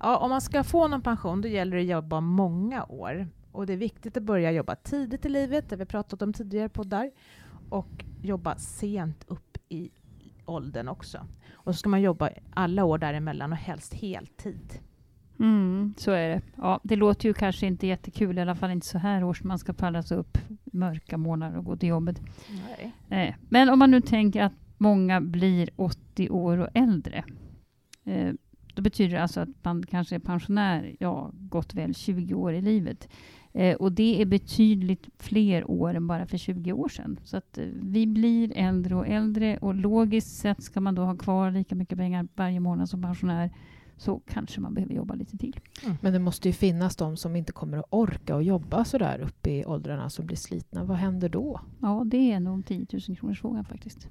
Ja, om man ska få någon pension då gäller det att jobba många år. Och det är viktigt att börja jobba tidigt i livet, det vi pratat om tidigare poddar. Och jobba sent upp i åldern också. Och så ska man jobba alla år däremellan och helst heltid. Mm, så är det. Ja, det låter ju kanske inte jättekul, i alla fall inte så här års. Man ska pallas upp mörka månader och gå till jobbet. Nej. Eh, men om man nu tänker att många blir 80 år och äldre. Eh, då betyder det alltså att man kanske är pensionär, ja, gott väl 20 år i livet. Eh, och det är betydligt fler år än bara för 20 år sedan. Så att eh, vi blir äldre och äldre och logiskt sett ska man då ha kvar lika mycket pengar varje månad som pensionär så kanske man behöver jobba lite till. Mm. Men det måste ju finnas de som inte kommer att orka och jobba så där uppe i åldrarna som blir slitna. Vad händer då? Ja, det är nog 10 000 kronors frågan faktiskt.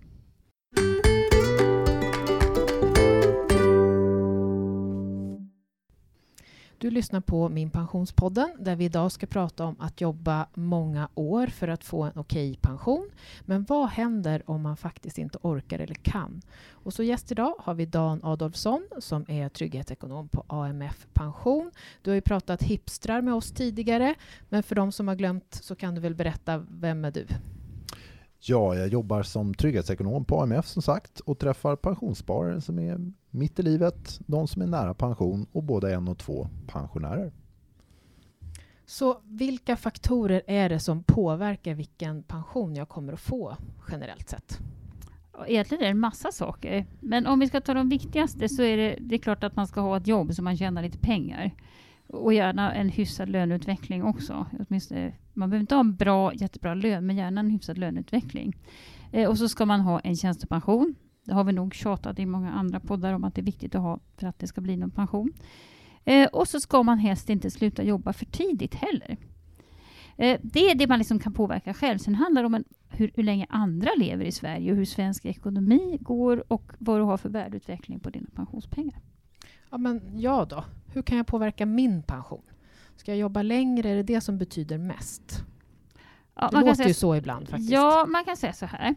Du lyssnar på Min Pensionspodden där vi idag ska prata om att jobba många år för att få en okej pension. Men vad händer om man faktiskt inte orkar eller kan? Och så gäst idag har vi Dan Adolfsson som är trygghetsekonom på AMF Pension. Du har ju pratat hipstrar med oss tidigare, men för de som har glömt så kan du väl berätta, vem är du? Ja, jag jobbar som trygghetsekonom på AMF som sagt och träffar pensionssparare som är mitt i livet, de som är nära pension och både en och två pensionärer. Så vilka faktorer är det som påverkar vilken pension jag kommer att få generellt sett? Egentligen är det en massa saker. Men om vi ska ta de viktigaste så är det, det är klart att man ska ha ett jobb så man tjänar lite pengar. Och gärna en hyfsad löneutveckling också. Åtminstone, man behöver inte ha en bra, jättebra lön, men gärna en hyfsad löneutveckling. Eh, och så ska man ha en tjänstepension. Det har vi nog tjatat i många andra poddar om att det är viktigt att ha för att det ska bli någon pension. Eh, och så ska man helst inte sluta jobba för tidigt heller. Eh, det är det man liksom kan påverka själv. Sen handlar det om en, hur, hur, länge andra lever i Sverige och hur svensk ekonomi går och vad du har för värdeutveckling på dina pensionspengar. Ja, men jag då? Hur kan jag påverka min pension? Ska jag jobba längre? Är det det som betyder mest? Ja, det låter ju så ibland faktiskt. Ja, man kan säga så här.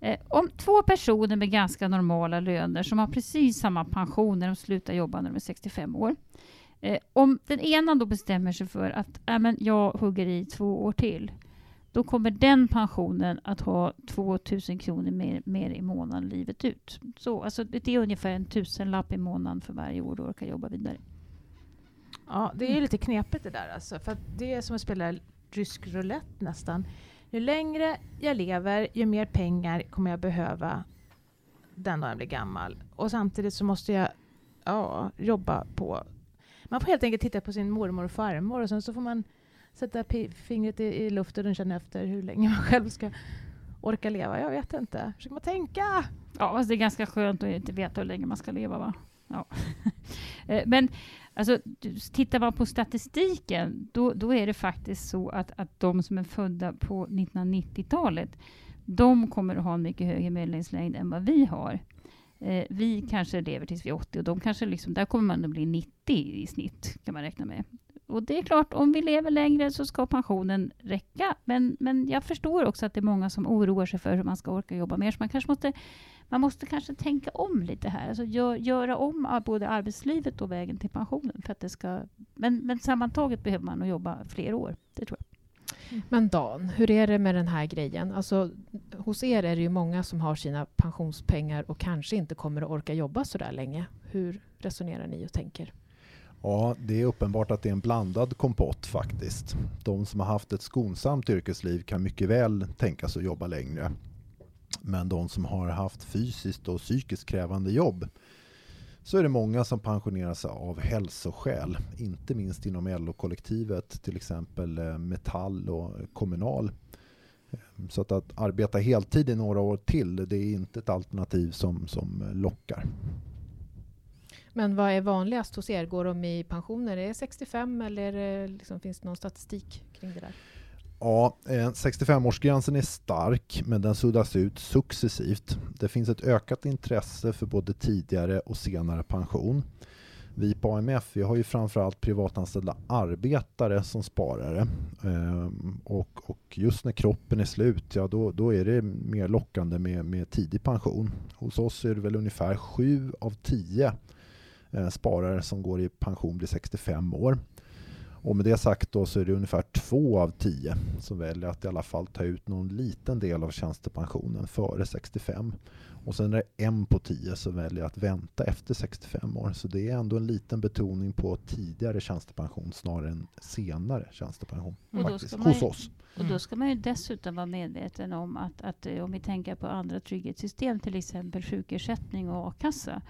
Eh, om två personer med ganska normala löner som har precis samma pension när de slutar jobba när de är 65 år. Eh, om den ena då bestämmer sig för att äh, men jag hugger i två år till. Då kommer den pensionen att ha 2000 kronor mer, mer i månaden livet ut. Så, alltså, det är ungefär en tusenlapp i månaden för varje år du orkar jobba vidare. Ja, det är lite knepigt det där. Alltså, för det är som att spela rysk roulette nästan. Ju längre jag lever, ju mer pengar kommer jag behöva den dagen jag blir gammal. Och samtidigt så måste jag ja, jobba på... Man får helt enkelt titta på sin mormor och farmor och sen så får man sätta fingret i, i luften och känna efter hur länge man själv ska orka leva. Jag vet inte. Försöker man tänka? Ja, fast det är ganska skönt att inte veta hur länge man ska leva, va? Ja. Eh, men alltså, tittar man på statistiken, då, då är det faktiskt så att, att de som är födda på 1990-talet, de kommer att ha en mycket högre medellivslängd än vad vi har. Eh, vi kanske lever tills vi är 80 och de kanske liksom, där kommer man att bli 90 i snitt, kan man räkna med. Och det är klart, om vi lever längre så ska pensionen räcka. Men, men jag förstår också att det är många som oroar sig för hur man ska orka jobba mer. Så man kanske måste, man måste kanske tänka om lite här. Alltså gör, göra om både arbetslivet och vägen till pensionen. För att det ska, men, men sammantaget behöver man nog jobba fler år. Det tror jag. Men Dan, hur är det med den här grejen? Alltså, hos er är det ju många som har sina pensionspengar och kanske inte kommer att orka jobba så där länge. Hur resonerar ni och tänker? Ja, det är uppenbart att det är en blandad kompott faktiskt. De som har haft ett skonsamt yrkesliv kan mycket väl tänka sig att jobba längre. Men de som har haft fysiskt och psykiskt krävande jobb så är det många som pensionerar sig av hälsoskäl. Inte minst inom LO-kollektivet, till exempel eh, Metall och Kommunal. Så att, att arbeta heltid i några år till, det är inte ett alternativ som, som lockar. Men vad är vanligast hos er? Går de i pensioner? Är det 65 eller eh, liksom, finns det någon statistik kring det där? Ja, eh, 65-årsgränsen är stark, men den suddas ut successivt. Det finns ett ökat intresse för både tidigare och senare pension. Vi på AMF vi har ju framförallt privatanställda arbetare som sparare. Ehm, och, och, just när kroppen är slut, ja då, då är det mer lockande med, med tidig pension. Hos oss är det väl ungefär sju av tio eh, sparare som går i pension blir 65 år. Och med det sagt då så är det ungefär två av tio som väljer att i alla fall ta ut någon liten del av tjänstepensionen före 65. Och sen är det en på tio som väljer att vänta efter 65 år. Så det är ändå en liten betoning på tidigare tjänstepension snarare än senare tjänstepension. Och då faktiskt, hos ju- oss. Och då ska man ju dessutom vara medveten om att, att eh, om vi tänker på andra trygghetssystem, till exempel sjukersättning och a-kassa,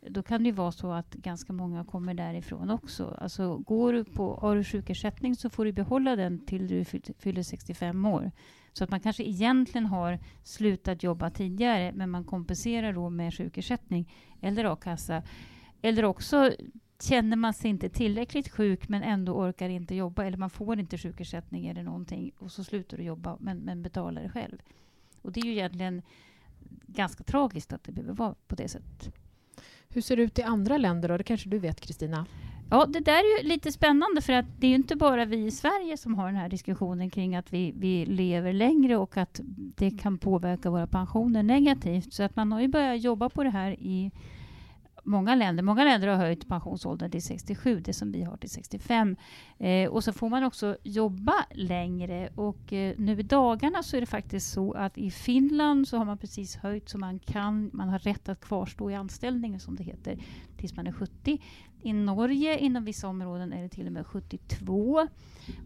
då kan det vara så att ganska många kommer därifrån också. Alltså går du på, har du sjukersättning så får du behålla den till du fyller 65 år. Så att man kanske egentligen har slutat jobba tidigare, men man kompenserar då med sjukersättning eller a-kassa. Eller också känner man sig inte tillräckligt sjuk men ändå orkar inte jobba eller man får inte sjukersättning eller någonting och så slutar du jobba men, men betalar det själv. Och det är ju egentligen ganska tragiskt att det behöver vara på det sättet. Hur ser det ut i andra länder då? Det kanske du vet Kristina? Ja, det där är ju lite spännande för att det är ju inte bara vi i Sverige som har den här diskussionen kring att vi, vi lever längre och att det kan påverka våra pensioner negativt. Så att man har ju börjat jobba på det här i många länder. Många länder har höjt pensionsåldern till 67, det som vi har till 65. Eh, och så får man också jobba längre. Och eh, nu i dagarna så är det faktiskt så att i Finland så har man precis höjt så man kan, man har rätt att kvarstå i anställningen som det heter, tills man är 70. I Norge inom vissa områden är det till och med 72.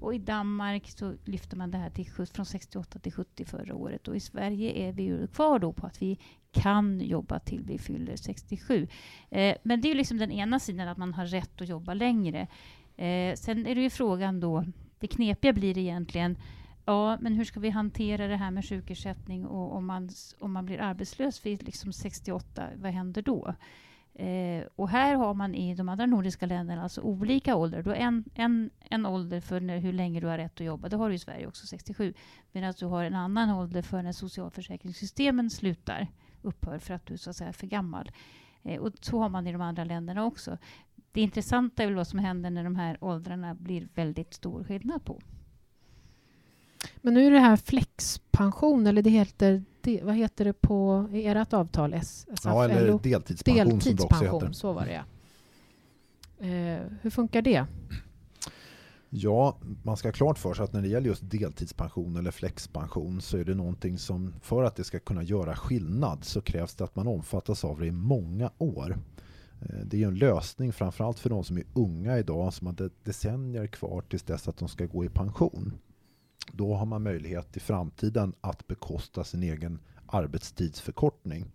Och i Danmark så lyfter man det här till, från 68 till 70 förra året. Och i Sverige är vi ju kvar då på att vi kan jobba till vi fyller 67. Eh, men det är ju liksom den ena sidan, att man har rätt att jobba längre. Eh, sen är det ju frågan då, det knepiga blir egentligen, ja, men hur ska vi hantera det här med sjukersättning och om man, om man blir arbetslös vid liksom 68, vad händer då? Eh, och här har man i de andra nordiska länderna alltså olika åldrar. Du har en, en, en ålder för när, hur länge du har rätt att jobba. Det har du i Sverige också, 67. Medan du har en annan ålder för när socialförsäkringssystemen slutar, upphör för att du så att säga är för gammal. Eh, och så har man i de andra länderna också. Det intressanta är väl vad som händer när de här åldrarna blir väldigt stor skillnad på. Men nu är det här flexpension, eller det heter, det, vad heter det på i ert avtal? S, SAF, Ja, eller LO? deltidspension. Deltidspension, så var det ja. Eh, hur funkar det? Ja, man ska ha klart för sig att när det gäller just deltidspension eller flexpension så är det någonting som för att det ska kunna göra skillnad så krävs det att man omfattas av det i många år. Eh, Det är en lösning framförallt för de som är unga idag som har de- decennier kvar tills dess att de ska gå i pension. Då har man möjlighet i framtiden att bekosta sin egen arbetstidsförkortning.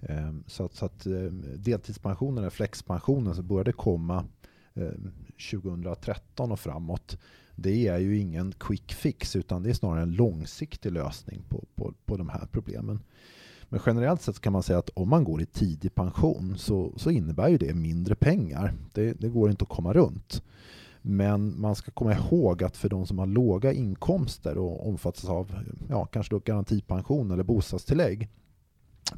Ehm, så att, så att ehm, deltidspensionen eller flexpensionen som började komma ehm, 2013 och framåt. Det är ju ingen quick fix utan det är snarare en långsiktig lösning på, på, på de här problemen. Men generellt sett kan man säga att om man går i tidig pension så, så innebär ju det mindre pengar. Det, det går inte att komma runt. Men man ska komma ihåg att för de som har låga inkomster och omfattas av ja, kanske då garantipension eller bostadstillägg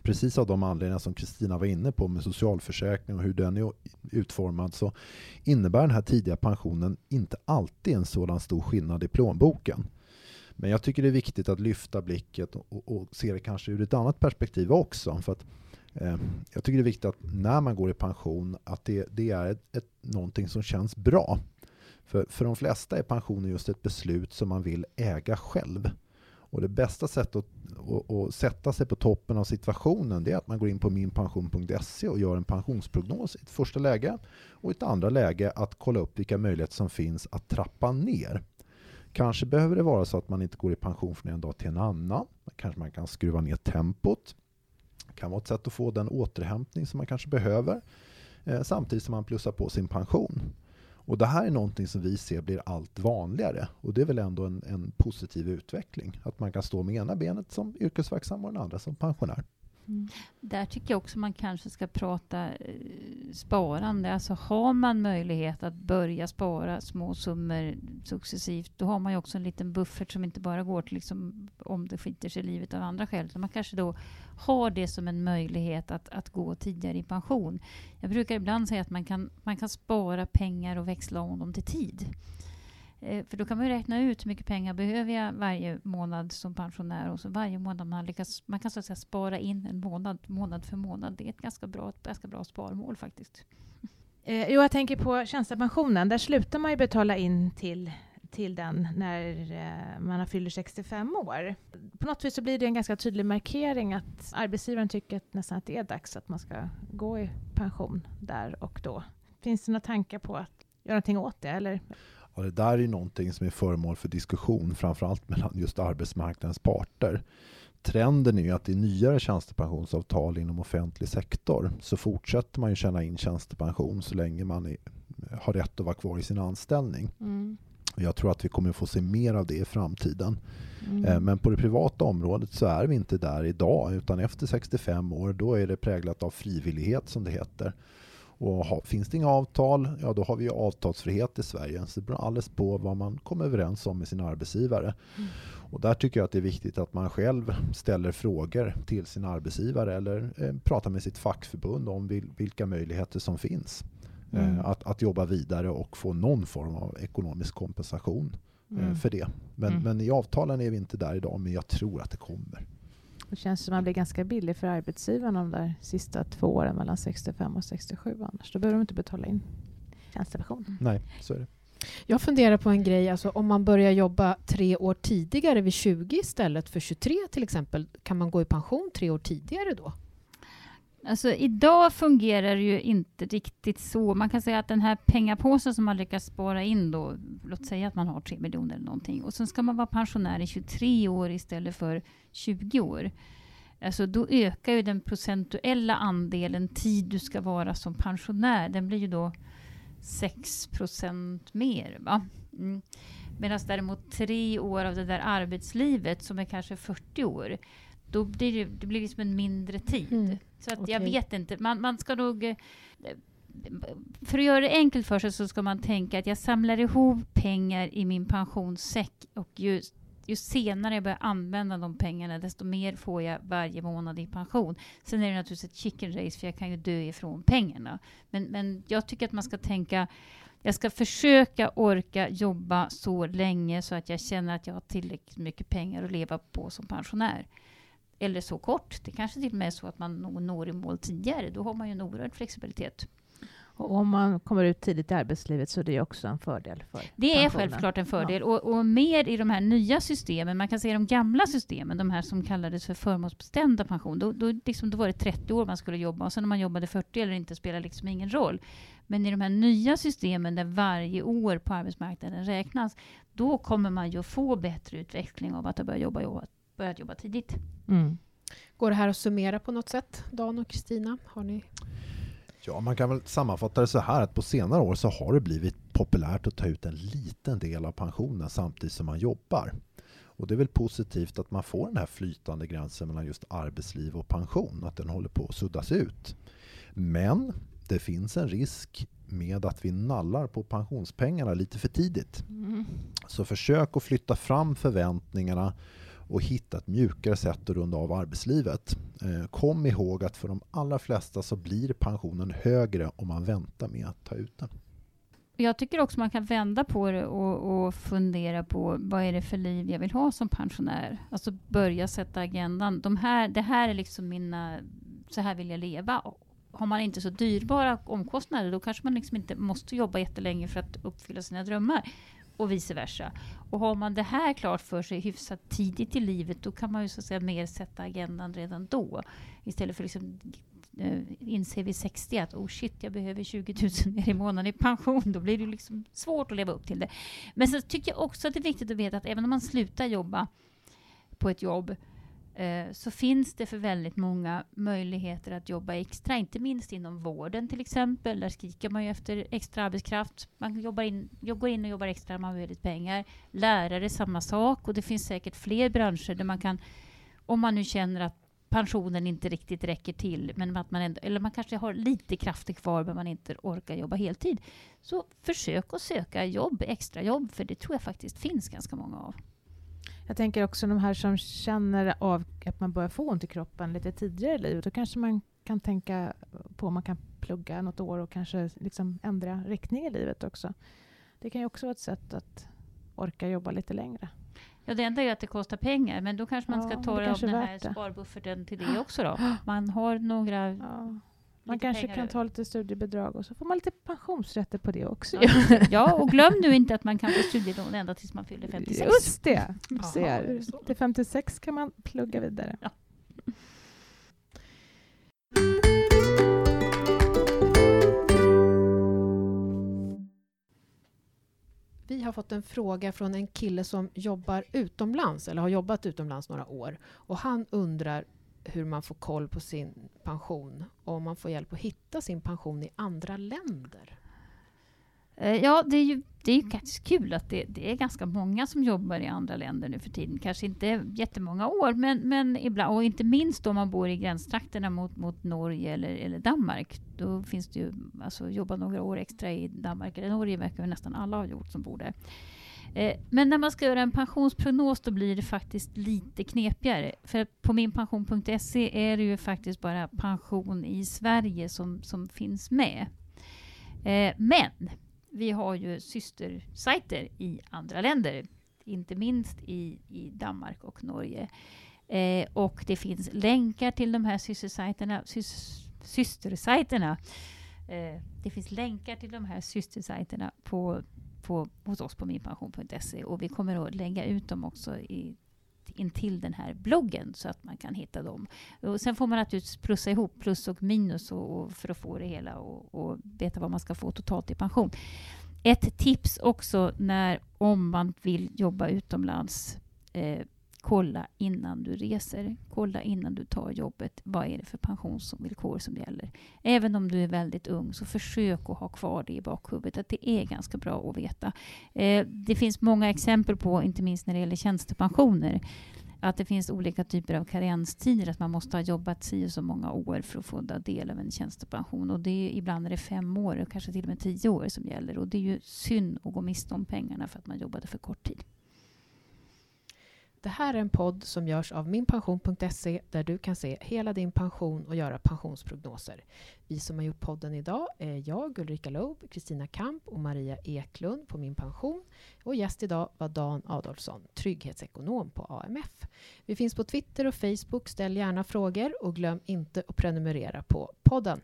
precis av de anledningar som Kristina var inne på med socialförsäkring och hur den är utformad så innebär den här tidiga pensionen inte alltid en sådan stor skillnad i plånboken. Men jag tycker det är viktigt att lyfta blicket och, och, och se det kanske ur ett annat perspektiv också. För att, eh, jag tycker det är viktigt att när man går i pension att det, det är ett, ett, någonting som känns bra. För, för de flesta är pensionen just ett beslut som man vill äga själv. Och det bästa sättet att, att, att sätta sig på toppen av situationen det är att man går in på minpension.se och gör en pensionsprognos i ett första läge och i ett andra läge att kolla upp vilka möjligheter som finns att trappa ner. Kanske behöver det vara så att man inte går i pension från en dag till en annan. Kanske man kan skruva ner tempot. Det kan vara ett sätt att få den återhämtning som man kanske behöver eh, samtidigt som man plussar på sin pension. Och Det här är någonting som vi ser blir allt vanligare och det är väl ändå en, en positiv utveckling. Att man kan stå med ena benet som yrkesverksam och den andra som pensionär. Mm. Där tycker jag också man kanske ska prata eh, sparande. Alltså har man möjlighet att börja spara små summor successivt, då har man ju också en liten buffert som inte bara går till liksom, om det skiter sig i livet av andra skäl. utan Man kanske då har det som en möjlighet att, att gå tidigare i pension. Jag brukar ibland säga att man kan, man kan spara pengar och växla om dem till tid. Eh, för då kan man ju räkna ut hur mycket pengar behöver jag varje månad som pensionär. Och så varje månad man, lyckas, man kan så att säga spara in en månad, månad för månad. Det är ett ganska bra, ett ganska bra sparmål faktiskt. Eh, jo, jag tänker på tjänstepensionen. Där slutar man ju betala in till, till den när eh, man har 65 år. På något vis så blir det en ganska tydlig markering att arbetsgivaren tycker att nästan att det är dags att man ska gå i pension där och då. Finns det några tankar på att göra någonting åt det? Eller? Ja, det där är någonting som är föremål för diskussion, framförallt mellan just arbetsmarknadens parter. Trenden är ju att i nyare tjänstepensionsavtal inom offentlig sektor så fortsätter man ju tjäna in tjänstepension så länge man är, har rätt att vara kvar i sin anställning. Mm. Jag tror att vi kommer få se mer av det i framtiden. Mm. Eh, Men på det privata området så är vi inte där idag utan efter 65 år då är det präglat av frivillighet som det heter. Och ha, finns det inga avtal, ja då har vi ju avtalsfrihet i Sverige. Så det beror alldeles på vad man kommer överens om med sin arbetsgivare. Mm. Och där tycker jag att det är viktigt att man själv ställer frågor till sin arbetsgivare eller eh, pratar med sitt fackförbund om vil, vilka möjligheter som finns. Eh, Mm. att, att jobba vidare och få någon form av ekonomisk kompensation eh, Mm. för det. Men, Mm. men i avtalen är vi inte där idag, men jag tror att det kommer. Det känns som att man blir ganska billig för arbetsgivaren de där sista två åren mellan 65 och 67 annars. Då behöver de inte betala in tjänstepension. Nej, så är det. Jag funderar på en grej, alltså om man börjar jobba tre år tidigare vid 20 istället för 23 till exempel, kan man gå i pension tre år tidigare då? Alltså idag fungerar det ju inte riktigt så. Man kan säga att den här pengapåsen som man lyckas spara in då, låt säga att man har 3 miljoner eller någonting, och sen ska man vara pensionär i 23 år istället för 20 år. Alltså då ökar ju den procentuella andelen tid du ska vara som pensionär. Den blir ju då 6 procent mer. Va? Mm. Medan däremot tre år av det där arbetslivet som är kanske 40 år, då blir det, det blir liksom en mindre tid. Mm. Så att jag Okej. vet inte. Man, man ska nog... eh, För att göra det enkelt för sig så ska man tänka att jag samlar ihop pengar i min pensionssäck och ju, ju senare jag börjar använda de pengarna desto mer får jag varje månad i pension. Sen är det naturligtvis ett chicken race för jag kan ju dö ifrån pengarna. Men, men jag tycker att man ska tänka jag ska försöka orka jobba så länge så att jag känner att jag har tillräckligt mycket pengar att leva på som pensionär. Eller så kort. Det kanske till och med är så att man når- i mål tidigare. Då har man ju en oerhörd flexibilitet. Och om man kommer ut tidigt i arbetslivet så är det också en fördel för Det är pensionen. självklart en fördel. Och, och mer i de här nya systemen, man kan säga de gamla systemen, de här som kallades för förmånsbestämda pension, då, då, liksom, då var det 30 år man skulle jobba och sen om man jobbade 40 eller inte spelar liksom ingen roll. Men i de här nya systemen där varje år på arbetsmarknaden räknas, då kommer man ju få bättre utveckling av att ha börjat jobba, börjat jobba tidigt. Mm. Går det här att summera på något sätt? Dan och Kristina, har ni? Ja, man kan väl sammanfatta det så här att på senare år så har det blivit populärt att ta ut en liten del av pensionen samtidigt som man jobbar. Och det är väl positivt att man får den här flytande gränsen mellan just arbetsliv och pension, att den håller på att suddas ut. Men det finns en risk med att vi nallar på pensionspengarna lite för tidigt. Mm. Så försök att flytta fram förväntningarna och hitta ett mjukare sätt att runda av arbetslivet. Eh, kom ihåg att för de allra flesta så blir pensionen högre om man väntar med att ta ut den. Jag tycker också man kan vända på det och, och fundera på vad är det för liv jag vill ha som pensionär? Alltså börja sätta agendan. De här, det här är liksom mina, så här vill jag leva. Har man inte så dyrbara omkostnader då kanske man liksom inte måste jobba jättelänge för att uppfylla sina drömmar. Och vice versa. Och har man det här klart för sig hyfsat tidigt i livet då kan man ju så att säga mer sätta agendan redan då. Istället för liksom eh, inse vid 60 att oh shit, jag behöver 20 000 mer i månaden i pension. Då blir det liksom svårt att leva upp till det. Men så tycker jag också att det är viktigt att veta att även om man slutar jobba på ett jobb eh, så finns det för väldigt många möjligheter att jobba extra, inte minst inom vården till exempel. Där skriker man ju efter extra arbetskraft. Man jobbar in, jag går in och jobbar extra, när man har väldigt pengar. Lärare, samma sak. Och det finns säkert fler branscher där man kan, om man nu känner att pensionen inte riktigt räcker till, men att man ändå, eller man kanske har lite krafter kvar men man inte orkar jobba heltid. Så försök att söka jobb, extrajobb, för det tror jag faktiskt finns ganska många av. Jag tänker också de här som känner av att man börjar få ont i kroppen lite tidigare i livet. Då kanske man kan tänka på om man kan plugga något år och kanske liksom ändra riktning i livet också. Det kan ju också vara ett sätt att orka jobba lite längre. Ja, det enda är att det kostar pengar, men då kanske man Ja, ska ta av den är här det. sparbufferten till det också då. Man har några Ja. Man kanske kan ta lite studiebidrag och så får man lite pensionsrätter på det också. Ja, ja, och glöm nu inte att man kan få studielån ända tills man fyller 56. Just det! Du ser. Till 56 kan man plugga vidare. Vi har fått en fråga från en kille som jobbar utomlands, eller har jobbat utomlands några år. Och han undrar hur man får koll på sin pension och om man får hjälp att hitta sin pension i andra länder. Eh, ja, det är ju det är ju faktiskt kul att det, det är ganska många som jobbar i andra länder nu för tiden. Kanske inte jättemånga år, men, men ibland. Och inte minst om man bor i gränstrakterna mot, mot Norge eller, eller Danmark. Då finns det ju, alltså jobba några år extra i Danmark eller Norge verkar nästan alla ha gjort som bor där. Eh, Men när man ska göra en pensionsprognos då blir det faktiskt lite knepigare. För på minpension.se är det ju faktiskt bara pension i Sverige som, som finns med. Eh, Men vi har ju systersajter i andra länder, inte minst i, i Danmark och Norge. Eh, och det finns länkar till de här systersajterna. Sys, systersajterna. Eh, det finns länkar till de här systersajterna på, på, hos oss på minpension.se och vi kommer att lägga ut dem också i, in till den här bloggen så att man kan hitta dem. Och sen får man naturligtvis plussa ihop plus och minus och, och för att få det hela och, och veta vad man ska få totalt i pension. Ett tips också när om man vill jobba utomlands. Eh, kolla innan du reser. Kolla innan du tar jobbet. Vad är det för pensionsvillkor som gäller? Även om du är väldigt ung så försök att ha kvar det i bakhuvudet. Att det är ganska bra att veta. Eh, det finns många exempel på, inte minst när det gäller tjänstepensioner, att det finns olika typer av karenstider. Att man måste ha jobbat si och så många år för att få ta del av en tjänstepension. Och det är, ibland är det fem år, och kanske till och med tio år som gäller. Och det är ju synd att gå miste om pengarna för att man jobbade för kort tid. Det här är en podd som görs av minpension.se där du kan se hela din pension och göra pensionsprognoser. Vi som har gjort podden idag är jag, Ulrika Loob, Kristina Kamp och Maria Eklund på Min Pension. Och gäst idag var Dan Adolfsson, trygghetsekonom på AMF. Vi finns på Twitter och Facebook. Ställ gärna frågor och glöm inte att prenumerera på podden.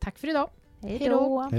Tack för idag! Hej då!